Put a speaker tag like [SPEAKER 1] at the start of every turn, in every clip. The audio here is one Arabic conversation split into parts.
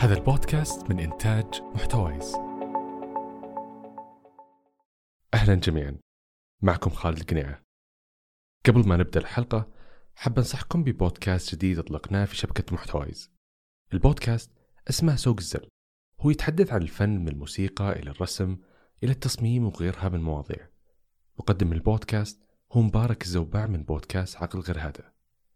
[SPEAKER 1] هذا البودكاست من إنتاج محتويس. أهلا جميعا. معكم خالد القنيعة. قبل ما نبدأ الحلقة حاب أنصحكم ببودكاست جديد أطلقناه في شبكة محتويس. البودكاست اسمه سوق الزل. هو يتحدث عن الفن من الموسيقى إلى الرسم إلى التصميم وغيرها من المواضيع مقدم البودكاست هو مبارك الزوبع من بودكاست عقل غير هذا.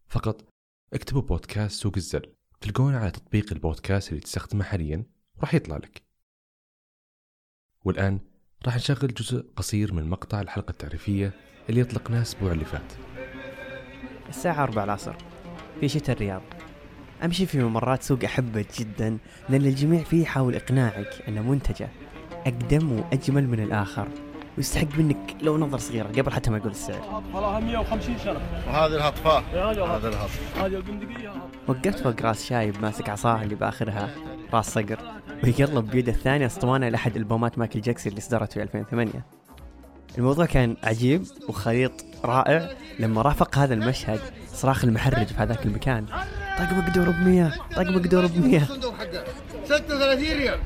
[SPEAKER 1] فقط اكتبوا بودكاست سوق الزل. تلقونه على تطبيق البودكاست اللي تستخدمه حاليا راح يطلع لك. والآن راح نشغل جزء قصير من مقطع الحلقة التعريفية اللي أطلقناه الأسبوع اللي فات.
[SPEAKER 2] الساعة 4 العصر في شتاء الرياض. أمشي في ممرات سوق أحبه جدا لأن الجميع فيه يحاول إقناعك أن منتجه. أقدم وأجمل من الآخر. ويستحق منك لو نظرة صغيرة قبل حتى ما يقول السعر.
[SPEAKER 3] وراها 150 شرف.
[SPEAKER 4] وهذه الهطفة.
[SPEAKER 3] يا هذا
[SPEAKER 4] الهطف
[SPEAKER 3] هذه
[SPEAKER 2] وقفت فوق راس شايب ماسك عصاه اللي بآخرها راس صقر. ويقلب بيده الثانية أسطوانة لأحد ألبومات مايكل جاكسون اللي صدرت في 2008 الموضوع كان عجيب وخليط رائع. لما رافق هذا المشهد صراخ المحرج في هذاك المكان. طق مقدور ب 100 طق مقدور ب 100
[SPEAKER 4] الصندوق حقه 36 ريال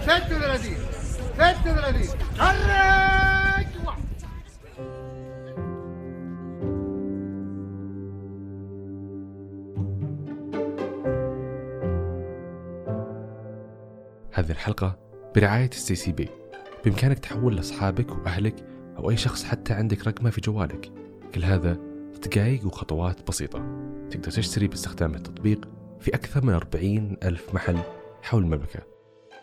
[SPEAKER 4] 36 36 حرك
[SPEAKER 1] هذه الحلقة برعاية السي سي بي بإمكانك تحول لأصحابك وأهلك أو أي شخص حتى عندك رقمه في جوالك. كل هذا في دقائق وخطوات بسيطة. تقدر تشتري باستخدام التطبيق في أكثر من 40 ألف محل حول المملكة.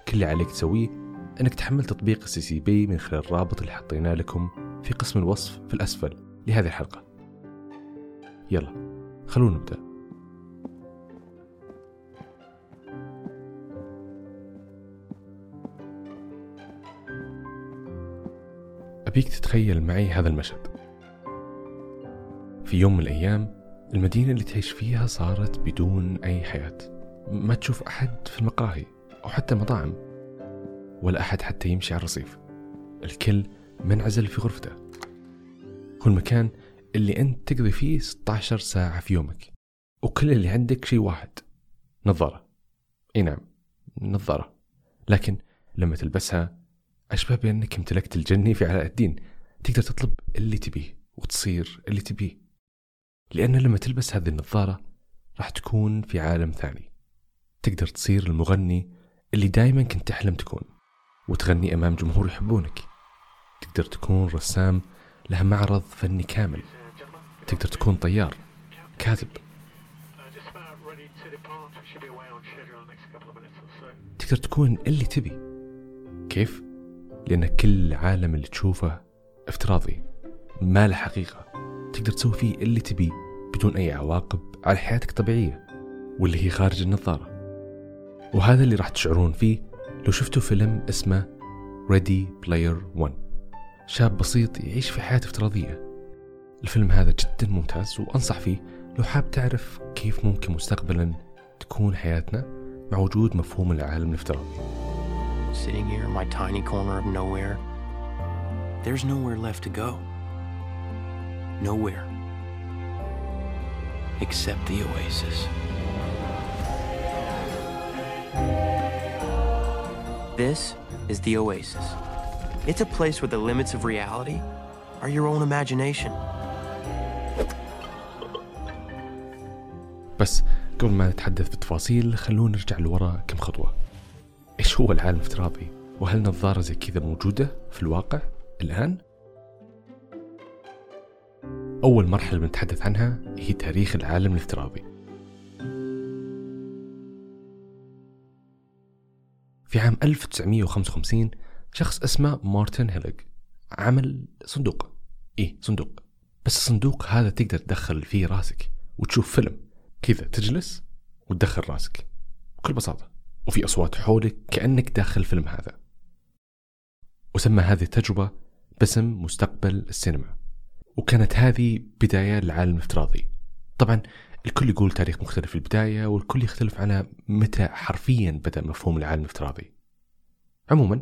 [SPEAKER 1] كل اللي عليك تسويه أنك تحمل تطبيق السي سي بي من خلال الرابط اللي حطيناه لكم في قسم الوصف في الأسفل لهذه الحلقة. يلا خلونا نبدأ. أبيك تتخيل معي هذا المشهد. في يوم من الأيام المدينة اللي تعيش فيها صارت بدون أي حياة. ما تشوف أحد في المقاهي أو حتى مطاعم. ولا أحد حتى يمشي على الرصيف. الكل منعزل في غرفته. هو المكان اللي أنت تقضي فيه 16 ساعة في يومك. وكل اللي عندك شيء واحد. نظارة. إي نعم نظارة. لكن لما تلبسها أشبه بأنك امتلكت الجني في علاء الدين. تقدر تطلب اللي تبيه وتصير اللي تبيه. لأن لما تلبس هذه النظارة راح تكون في عالم ثاني. تقدر تصير المغني اللي دايما كنت تحلم تكون. وتغني أمام جمهور يحبونك. تقدر تكون رسام له معرض فني كامل. تقدر تكون طيار كاتب. تقدر تكون اللي تبي. كيف؟ لأن كل عالم اللي تشوفه افتراضي ما له حقيقة. تقدر تسوي فيه اللي تبيه بدون أي عواقب على حياتك الطبيعية واللي هي خارج النظارة. وهذا اللي راح تشعرون فيه لو شفتوا فيلم اسمه Ready Player One شاب بسيط يعيش في حياة افتراضية الفيلم هذا جدا ممتاز وأنصح فيه لو حاب تعرف كيف ممكن مستقبلا تكون حياتنا مع وجود مفهوم العالم الافتراضي
[SPEAKER 5] Sitting here in my tiny corner of nowhere, there's nowhere left to go. Nowhere. Except the oasis. This is the oasis. It's a place where the limits of reality are your own imagination.
[SPEAKER 1] بس قبل ما نتحدث بالتفاصيل خلونا نرجع لورا كم خطوة إيش هو العالم الافتراضي؟ وهل نظارة زي كذا موجودة في الواقع الآن؟ أول مرحلة بنتحدث عنها هي تاريخ العالم الافتراضي في عام 1955 شخص اسمه مارتن هيليغ عمل صندوق. إيه صندوق. بس الصندوق هذا تقدر تدخل فيه راسك وتشوف فيلم كذا تجلس وتدخل راسك بكل بساطة. وفي أصوات حولك كأنك داخل الفيلم هذا. وسمى هذه التجربة باسم مستقبل السينما. وكانت هذه بداية للعالم الافتراضي طبعا الكل يقول تاريخ مختلف في البداية والكل يختلف على متى حرفيا بدأ مفهوم العالم الافتراضي. عموما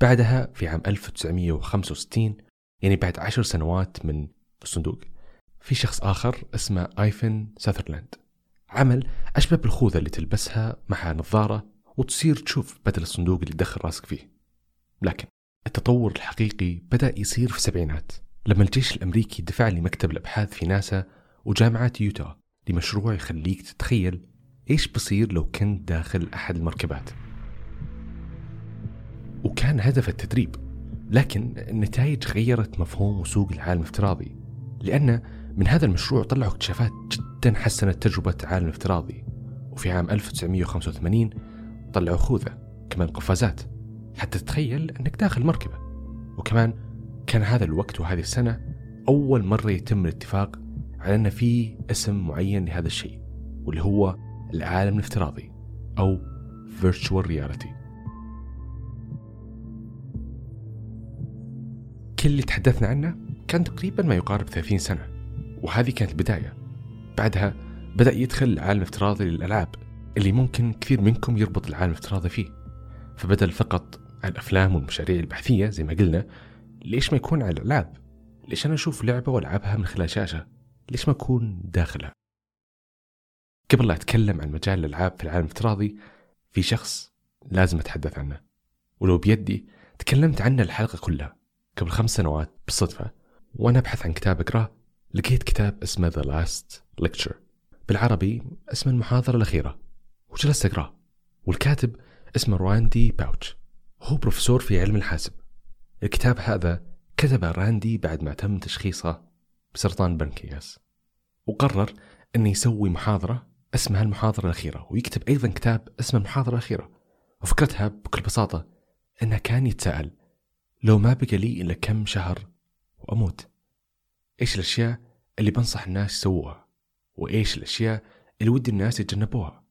[SPEAKER 1] بعدها في عام 1965 يعني بعد عشر سنوات من الصندوق في شخص آخر اسمه آيفن ساذرلاند عمل أشبه بالخوذة اللي تلبسها مع نظارة وتصير تشوف بدل الصندوق اللي تدخل راسك فيه. لكن التطور الحقيقي بدأ يصير في السبعينات لما الجيش الأمريكي دفع لي مكتب الأبحاث في ناسا وجامعة يوتا لمشروع يخليك تتخيل إيش بصير لو كنت داخل أحد المركبات. وكان هدف التدريب لكن النتائج غيرت مفهوم وسوق العالم الافتراضي لأن من هذا المشروع طلعوا اكتشافات جدا حسنت تجربة العالم الافتراضي. وفي عام 1985 طلعوا خوذة كمان قفازات حتى تتخيل أنك داخل مركبة. وكمان كان هذا الوقت وهذه السنة أول مرة يتم الاتفاق على أن في اسم معين لهذا الشيء واللي هو العالم الافتراضي أو Virtual Reality. كل اللي تحدثنا عنه كان تقريبا ما يقارب 30 سنة وهذه كانت البداية. بعدها بدأ يدخل العالم الافتراضي للألعاب اللي ممكن كثير منكم يربط العالم الافتراضي فيه. فبدل فقط على الأفلام والمشاريع البحثية زي ما قلنا ليش ما يكون على الألعاب؟ ليش أنا أشوف لعبة وألعبها من خلال شاشة؟ ليش ما أكون داخلها قبل لا أتكلم عن مجال الألعاب في العالم الافتراضي في شخص لازم أتحدث عنه ولو بيدي تكلمت عنه الحلقة كلها قبل خمس سنوات بالصدفة وأنا أبحث عن كتاب أقرأه لقيت كتاب اسمه The Last Lecture. بالعربي اسم المحاضرة الأخيرة وجلست أقرأه والكاتب اسمه راندي باوتش. هو بروفيسور في علم الحاسب. الكتاب هذا كتبه راندي بعد ما تم تشخيصه بسرطان البنكرياس وقرر أنه يسوي محاضرة اسمها المحاضرة الأخيرة ويكتب أيضا كتاب اسمه المحاضرة الأخيرة. وفكرتها بكل بساطة أنه كان يتساءل لو ما بقى لي إلا كم شهر وأموت إيش الأشياء اللي بنصح الناس يسووها؟ وإيش الأشياء اللي ودي الناس يتجنبوها؟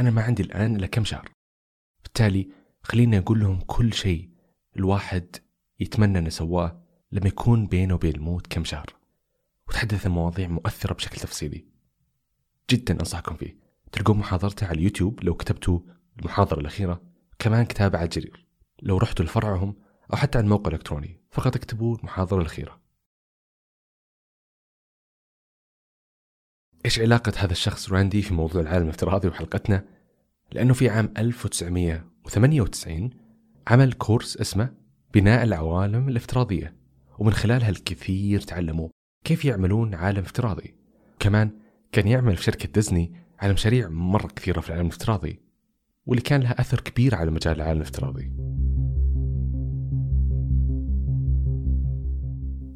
[SPEAKER 1] أنا ما عندي الآن إلا كم شهر. بالتالي خليني أقول لهم كل شيء الواحد يتمنى أنه سواه لما يكون بينه وبين الموت كم شهر. وتحدث عن مواضيع مؤثرة بشكل تفصيلي. جدا أنصحكم فيه. تلقون محاضرته على اليوتيوب لو كتبتوا المحاضرة الأخيرة. كمان كتابة على الجرير. لو رحتوا لفرعهم أو حتى على الموقع الإلكتروني فقط اكتبوا المحاضرة الأخيرة. إيش علاقة هذا الشخص راندي في موضوع العالم الافتراضي وحلقتنا؟ لأنه في عام 1998 عمل كورس اسمه بناء العوالم الافتراضية ومن خلالها الكثير تعلموا كيف يعملون عالم افتراضي؟ كمان كان يعمل في شركة ديزني على مشاريع مرة كثيرة في العالم الافتراضي واللي كان لها أثر كبير على مجال العالم الافتراضي.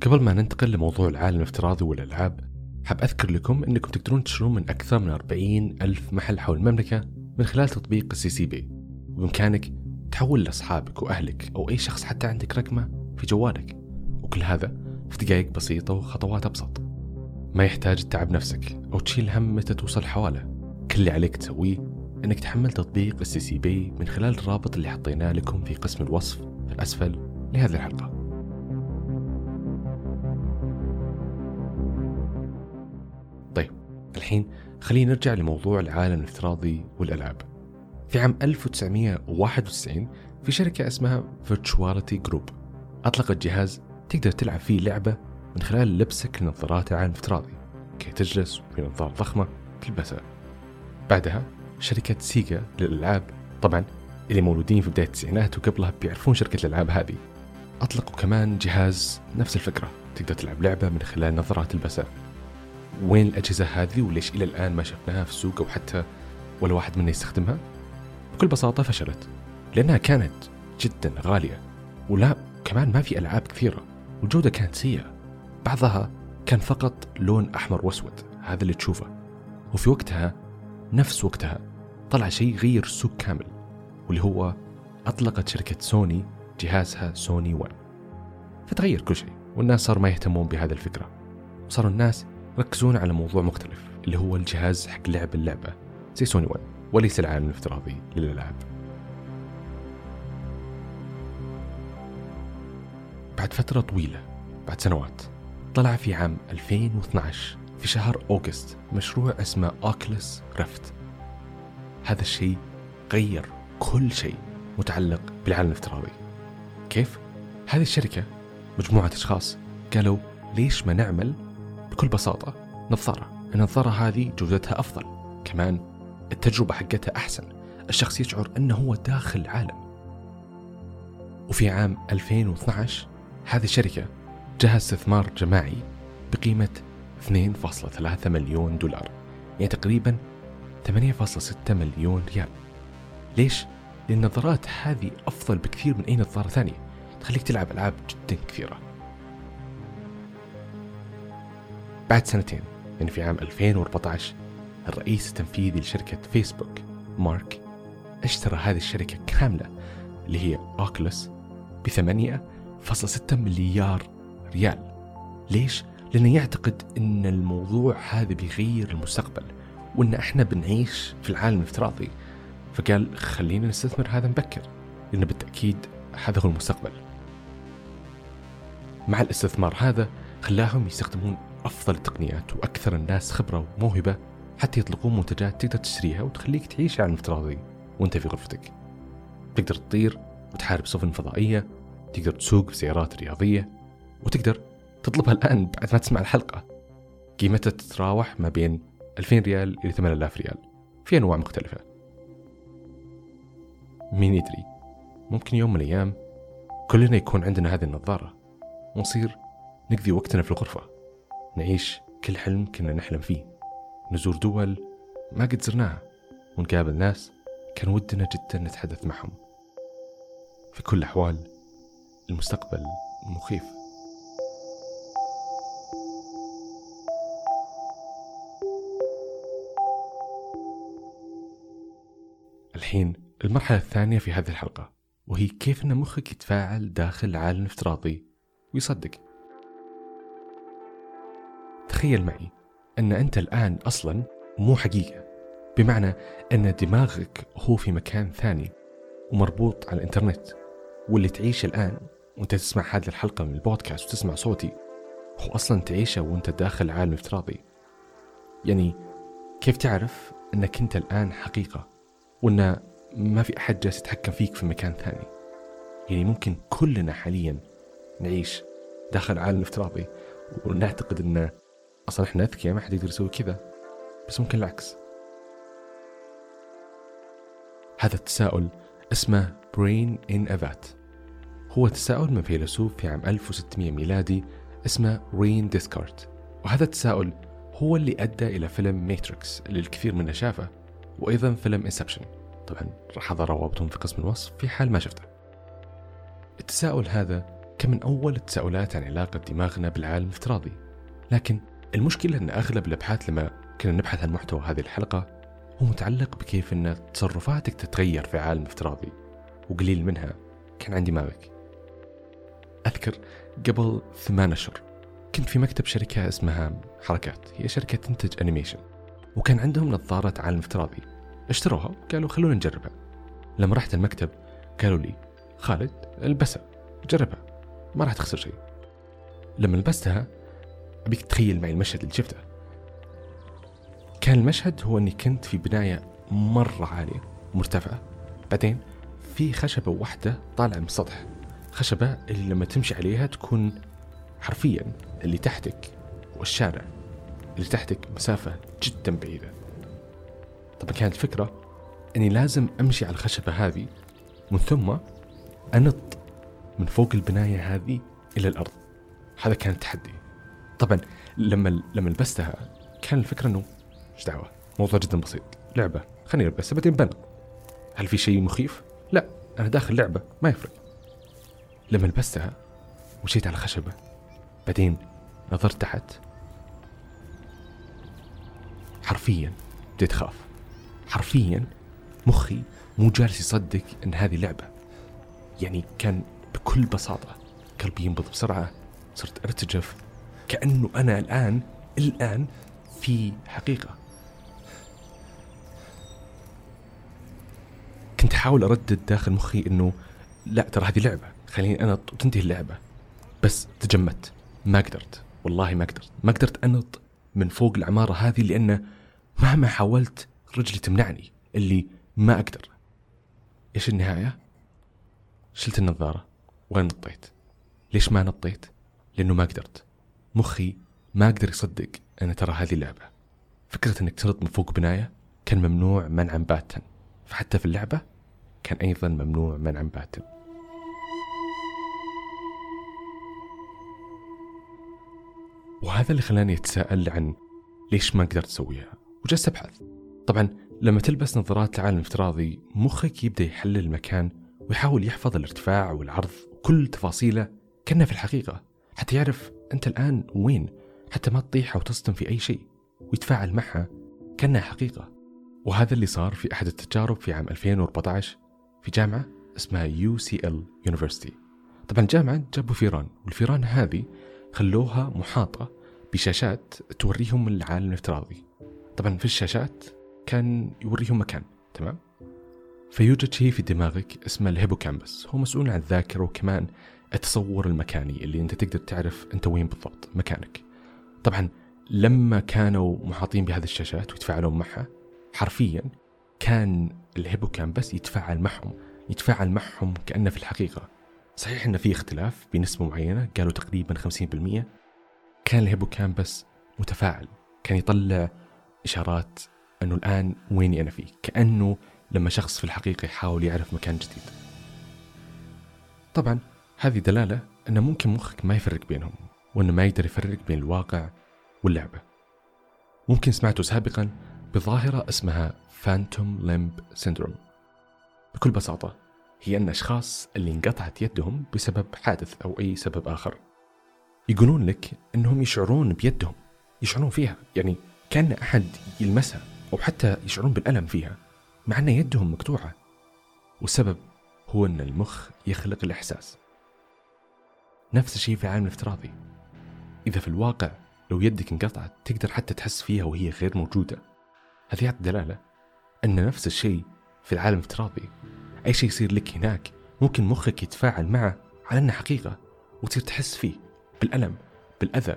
[SPEAKER 1] قبل ما ننتقل لموضوع العالم الافتراضي والألعاب حاب أذكر لكم أنكم تقدرون تشترون من أكثر من 40 ألف محل حول المملكة من خلال تطبيق السي سي بي وبإمكانك تحول لأصحابك وأهلك أو أي شخص حتى عندك رقمه في جوالك. وكل هذا في دقائق بسيطة وخطوات أبسط. ما يحتاج تتعب نفسك أو تشيل هم متى توصل حوالة. كل اللي عليك تسويه أنك تحمل تطبيق السي سي بي من خلال الرابط اللي حطيناه لكم في قسم الوصف الأسفل لهذه الحلقة. طيب الحين خلينا نرجع لموضوع العالم الافتراضي والألعاب. في عام 1991 في شركة اسمها Virtuality Group أطلقت جهاز تقدر تلعب فيه لعبة من خلال لبسك لنظارات العالم الافتراضي كي تجلس في نظارة ضخمة تلبسها بعدها شركة سيجا للألعاب. طبعا اللي مولودين في بداية التسعينات وقبلها بيعرفون شركة الألعاب هذه. أطلقوا كمان جهاز نفس الفكرة. تقدر تلعب لعبة من خلال نظارات تلبسها وين الأجهزة هذه وليش إلى الآن ما شفناها في السوق أو حتى ولا واحد منا يستخدمها؟ بكل بساطة فشلت لأنها كانت جدا غالية. ولا كمان ما في ألعاب كثيرة. والجودة كانت سيئة. بعضها كان فقط لون أحمر وأسود. هذا اللي تشوفه. وفي وقتها نفس وقتها طلع شيء غير السوق كامل واللي هو أطلقت شركة سوني جهازها سوني 1 فتغير كل شيء والناس صاروا ما يهتمون بهذه الفكرة. وصاروا الناس يركزون على موضوع مختلف اللي هو الجهاز حق لعب اللعبة زي سوني 1 وليس العالم الافتراضي للألعاب. بعد فترة طويلة بعد سنوات طلع في عام 2012 في شهر أوغست مشروع اسمه أوكلس ريفت هذا الشيء غير كل شيء متعلق بالعالم الافتراضي. كيف؟ هذه الشركة مجموعة أشخاص قالوا ليش ما نعمل بكل بساطة نظارة؟ النظارة هذه جودتها أفضل. كمان التجربة حقتها أحسن. الشخص يشعر أنه هو داخل عالم وفي عام 2012 هذه الشركة جهز استثمار جماعي بقيمة 2.3 مليون دولار يعني تقريبا 8.6 مليون ريال. ليش؟ لأن النظارات هذه أفضل بكثير من أي نظارة ثانية. تخليك تلعب ألعاب جدا كثيرة. بعد سنتين يعني في عام 2014 الرئيس التنفيذي لشركة فيسبوك مارك اشترى هذه الشركة كاملة اللي هي اوكلس ب 8.6 مليار ريال. ليش؟ لأنه يعتقد أن الموضوع هذا بيغير المستقبل وأن إحنا بنعيش في العالم الافتراضي. فقال خلينا نستثمر هذا مبكر لأنه بالتأكيد هذا هو المستقبل. مع الاستثمار هذا خلاهم يستخدمون أفضل التقنيات وأكثر الناس خبرة وموهبة حتى يطلقون منتجات تقدر تشتريها وتخليك تعيش عالم افتراضي. وأنت في غرفتك. تقدر تطير وتحارب سفن فضائية تقدر تسوق بسيارات رياضية وتقدر تطلبها الآن بعد ما تسمع الحلقة. قيمتها تتراوح ما بين 2000 ريال إلى 8000 ريال في أنواع مختلفة. مين يدري ممكن يوم من الأيام كلنا يكون عندنا هذه النظارة ونصير نقضي وقتنا في الغرفة نعيش كل حلم كنا نحلم فيه. نزور دول ما قد زرناها ونقابل ناس كان ودنا جدا نتحدث معهم. في كل الأحوال المستقبل مخيف. الحين المرحلة الثانية في هذه الحلقة وهي كيف أن مخك يتفاعل داخل عالم افتراضي ويصدق. تخيل معي أن أنت الآن أصلا مو حقيقة بمعنى أن دماغك هو في مكان ثاني ومربوط على الإنترنت واللي تعيشه الآن وأنت تسمع هذه الحلقة من البودكاست وتسمع صوتي. هو أصلا تعيشه وأنت داخل عالم افتراضي. يعني كيف تعرف أنك أنت الآن حقيقة وأن ما في أحد جالس يتحكم فيك في مكان ثاني؟ يعني ممكن كلنا حاليا نعيش داخل عالم افتراضي ونعتقد أن أصلا إحنا أذكياء ما حد يقدر يسوي كذا. بس ممكن العكس. هذا التساؤل اسمه brain in a vat هو تساؤل من فيلسوف في عام 1600 ميلادي اسمه رين ديسكارت. وهذا التساؤل هو اللي أدى إلى فيلم Matrix اللي الكثير منا شافه وأيضا فيلم Inception طبعا راح أضع روابطهم في قسم الوصف في حال ما شفته. التساؤل هذا كان من أول التساؤلات عن علاقة دماغنا بالعالم الافتراضي. لكن المشكلة أن أغلب الأبحاث لما كنا نبحث عن محتوى هذه الحلقة هو متعلق بكيف أن تصرفاتك تتغير في عالم افتراضي وقليل منها كان عن دماغك أذكر قبل ثمان أشهر كنت في مكتب شركة اسمها حركات هي شركة تنتج أنيميشن وكان عندهم نظارة عالم افتراضي. اشتروها قالوا خلونا نجربها. لما رحت المكتب قالوا لي خالد البسها جربها ما راح تخسر شيء. لما لبستها أبيك تخيل معي المشهد اللي شفته. كان المشهد هو أني كنت في بناية مرة عالية مرتفعة. بعدين في خشبة واحدة طالعة من السطح. خشبة اللي لما تمشي عليها تكون حرفيا اللي تحتك والشارع اللي تحتك مسافة جدا بعيدة. طبعا كانت الفكرة أني لازم أمشي على الخشبة هذه ومن ثم أنط من فوق البناية هذه إلى الأرض. هذا كان التحدي. طبعا لما لما لبستها كان الفكرة أنه إيش دعوة؟ موضوع جدا بسيط. لعبة. خليني ألبسها بعدين بنط هل في شيء مخيف؟ لا. أنا داخل لعبة. ما يفرق. لما لبستها مشيت على الخشبة بعدين نظرت تحت. حرفيا بديت أخاف. حرفيا مخي مو جالس يصدق أن هذه لعبة. يعني كان بكل بساطة قلبي ينبض بسرعة صرت أرتجف. كأنه أنا الآن الآن في حقيقة. كنت أحاول أردد داخل مخي أنه لا ترى هذه لعبة. خليني أنط وتنتهي اللعبة. بس تجمدت. ما قدرت. والله ما قدرت. ما قدرت أنط من فوق العمارة هذه لأن مهما حاولت رجلي تمنعني اللي ما أقدر. إيش النهاية؟ شلت النظارة ونطيت ليش ما نطيت؟ لأنه ما قدرت. مخي ما قدر يصدق أن ترى هذه لعبة فكرة أنك تنط من فوق بناية كان ممنوع منعا باتا. فحتى في اللعبة كان أيضا ممنوع منعا باتا. وهذا اللي خلاني أتساءل عن ليش ما قدرت أسويها. وجلست أبحث. طبعا لما تلبس نظارات العالم الافتراضي مخك يبدأ يحلل المكان ويحاول يحفظ الارتفاع والعرض وكل تفاصيله كأنه في الحقيقة. حتى يعرف أنت الآن وين حتى ما تطيح أو تصدم في أي شيء ويتفاعل معها كأنها حقيقة. وهذا اللي صار في أحد التجارب في عام 2014 في جامعة اسمها UCL University طبعا الجامعة جابوا فيران والفيران هذه خلوها محاطة بشاشات توريهم العالم الافتراضي. طبعا في الشاشات كان يوريهم مكان تمام؟ فيوجد شيء في دماغك اسمه ال hippocampus. هو مسؤول عن الذاكرة وكمان التصور المكاني اللي أنت تقدر تعرف أنت وين بالضبط مكانك. طبعا لما كانوا محاطين بهذه الشاشات ويتفاعلون معها حرفيا كان ال hippocampus يتفاعل معهم يتفاعل معهم كأنه في الحقيقة صحيح أن في اختلاف بنسبة معينة قالوا تقريبا 50% كان ال hippocampus متفاعل كان يطلع إشارات أنه الآن وين أنا فيه كأنه لما شخص في الحقيقة يحاول يعرف مكان جديد. طبعا هذه دلالة أن ممكن مخك ما يفرق بينهم وأنه ما يقدر يفرق بين الواقع واللعبة. ممكن سمعتوا سابقا بظاهرة اسمها phantom limb syndrome بكل بساطة هي أن أشخاص اللي انقطعت يدهم بسبب حادث أو أي سبب آخر. يقولون لك أنهم يشعرون بيدهم يشعرون فيها يعني كأن أحد يلمسها أو حتى يشعرون بالألم فيها مع أن يدهم مقطوعة. والسبب هو أن المخ يخلق الإحساس. نفس الشيء في العالم الافتراضي. إذا في الواقع لو يدك انقطعت تقدر حتى تحس فيها وهي غير موجودة. هذه يعطي دلالة أن نفس الشيء في العالم الافتراضي أي شيء يصير لك هناك ممكن مخك يتفاعل معه على أنه حقيقة وتصير تحس فيه بالألم بالأذى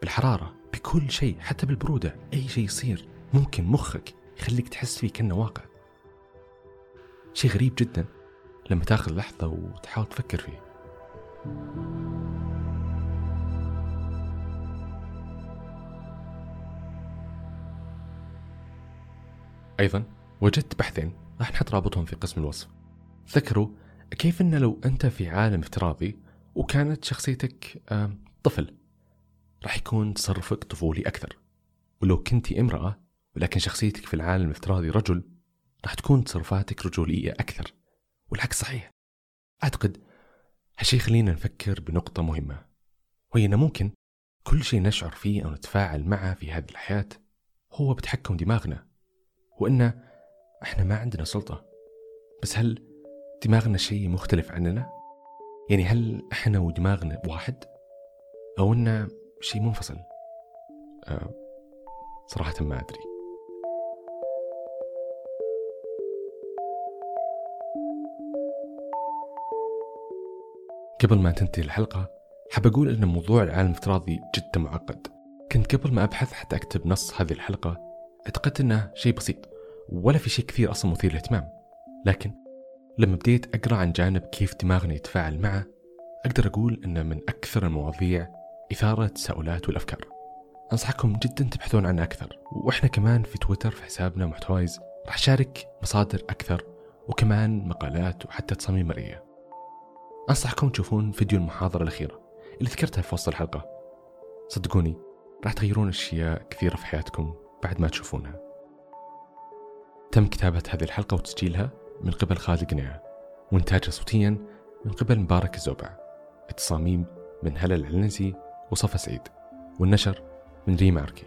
[SPEAKER 1] بالحرارة بكل شيء حتى بالبرودة. أي شيء يصير ممكن مخك يخليك تحس فيه كأنه واقع. شيء غريب جدا لما تاخذ لحظة وتحاول تفكر فيه. أيضا وجدت بحثين راح نحط رابطهم في قسم الوصف. ذكروا كيف أن لو أنت في عالم افتراضي وكانت شخصيتك طفل راح يكون تصرفك طفولي أكثر. ولو كنت امرأة ولكن شخصيتك في العالم الافتراضي رجل راح تكون تصرفاتك رجولية أكثر. والعكس صحيح. أعتقد هالشيء يخلينا نفكر بنقطة مهمة وهي أنه ممكن كل شيء نشعر فيه أو نتفاعل معه في هذه الحياة هو بتحكم دماغنا وإن إحنا ما عندنا سلطة. بس هل دماغنا شيء مختلف عننا؟ يعني هل إحنا ودماغنا واحد؟ أو إنه شيء منفصل؟ أه صراحة ما أدري قبل ما تنتهي الحلقة حاب أقول أن موضوع العالم الافتراضي جدا معقد كنت قبل ما أبحث حتى أكتب نص هذه الحلقة اعتقدت أنه شيء بسيط ولا في شيء كثير أصلا مثير للاهتمام لكن لما بديت أقرأ عن جانب كيف دماغنا يتفاعل معه أقدر أقول أنه من أكثر المواضيع إثارة التساؤلات والأفكار. أنصحكم جدا تبحثون عنه أكثر وإحنا كمان في تويتر في حسابنا محتوايز راح شارك مصادر أكثر وكمان مقالات وحتى تصاميم مرئية. أنصحكم تشوفون فيديو المحاضرة الأخيرة اللي ذكرتها في وسط الحلقة. صدقوني راح تغيرون أشياء كثيرة في حياتكم بعد ما تشوفونها. تم كتابة هذه الحلقة وتسجيلها من قبل خالد قنيعة وإنتاجها صوتيا من قبل مبارك الزوبع التصاميم من هلا العنزي وصفا سعيد والنشر من ريم عركي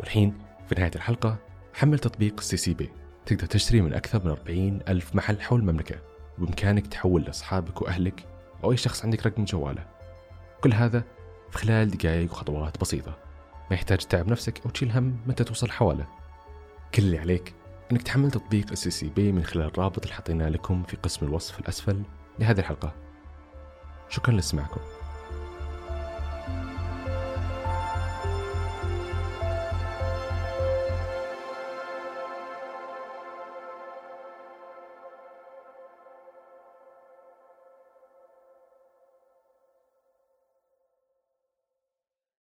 [SPEAKER 1] والحين في نهاية الحلقة حمل تطبيق السي سي بي. تقدر تشتري من أكثر من 40 ألف محل حول المملكة وبإمكانك تحول لأصحابك وأهلك أو أي شخص عندك رقم جواله. كل هذا في خلال دقائق وخطوات بسيطة. ما يحتاج تتعب نفسك أو تشيل هم متى توصل حوالة. كل اللي عليك أنك تحمل تطبيق السي سي بي من خلال الرابط اللي حطيناه لكم في قسم الوصف الأسفل لهذه الحلقة. شكرا لاستماعكم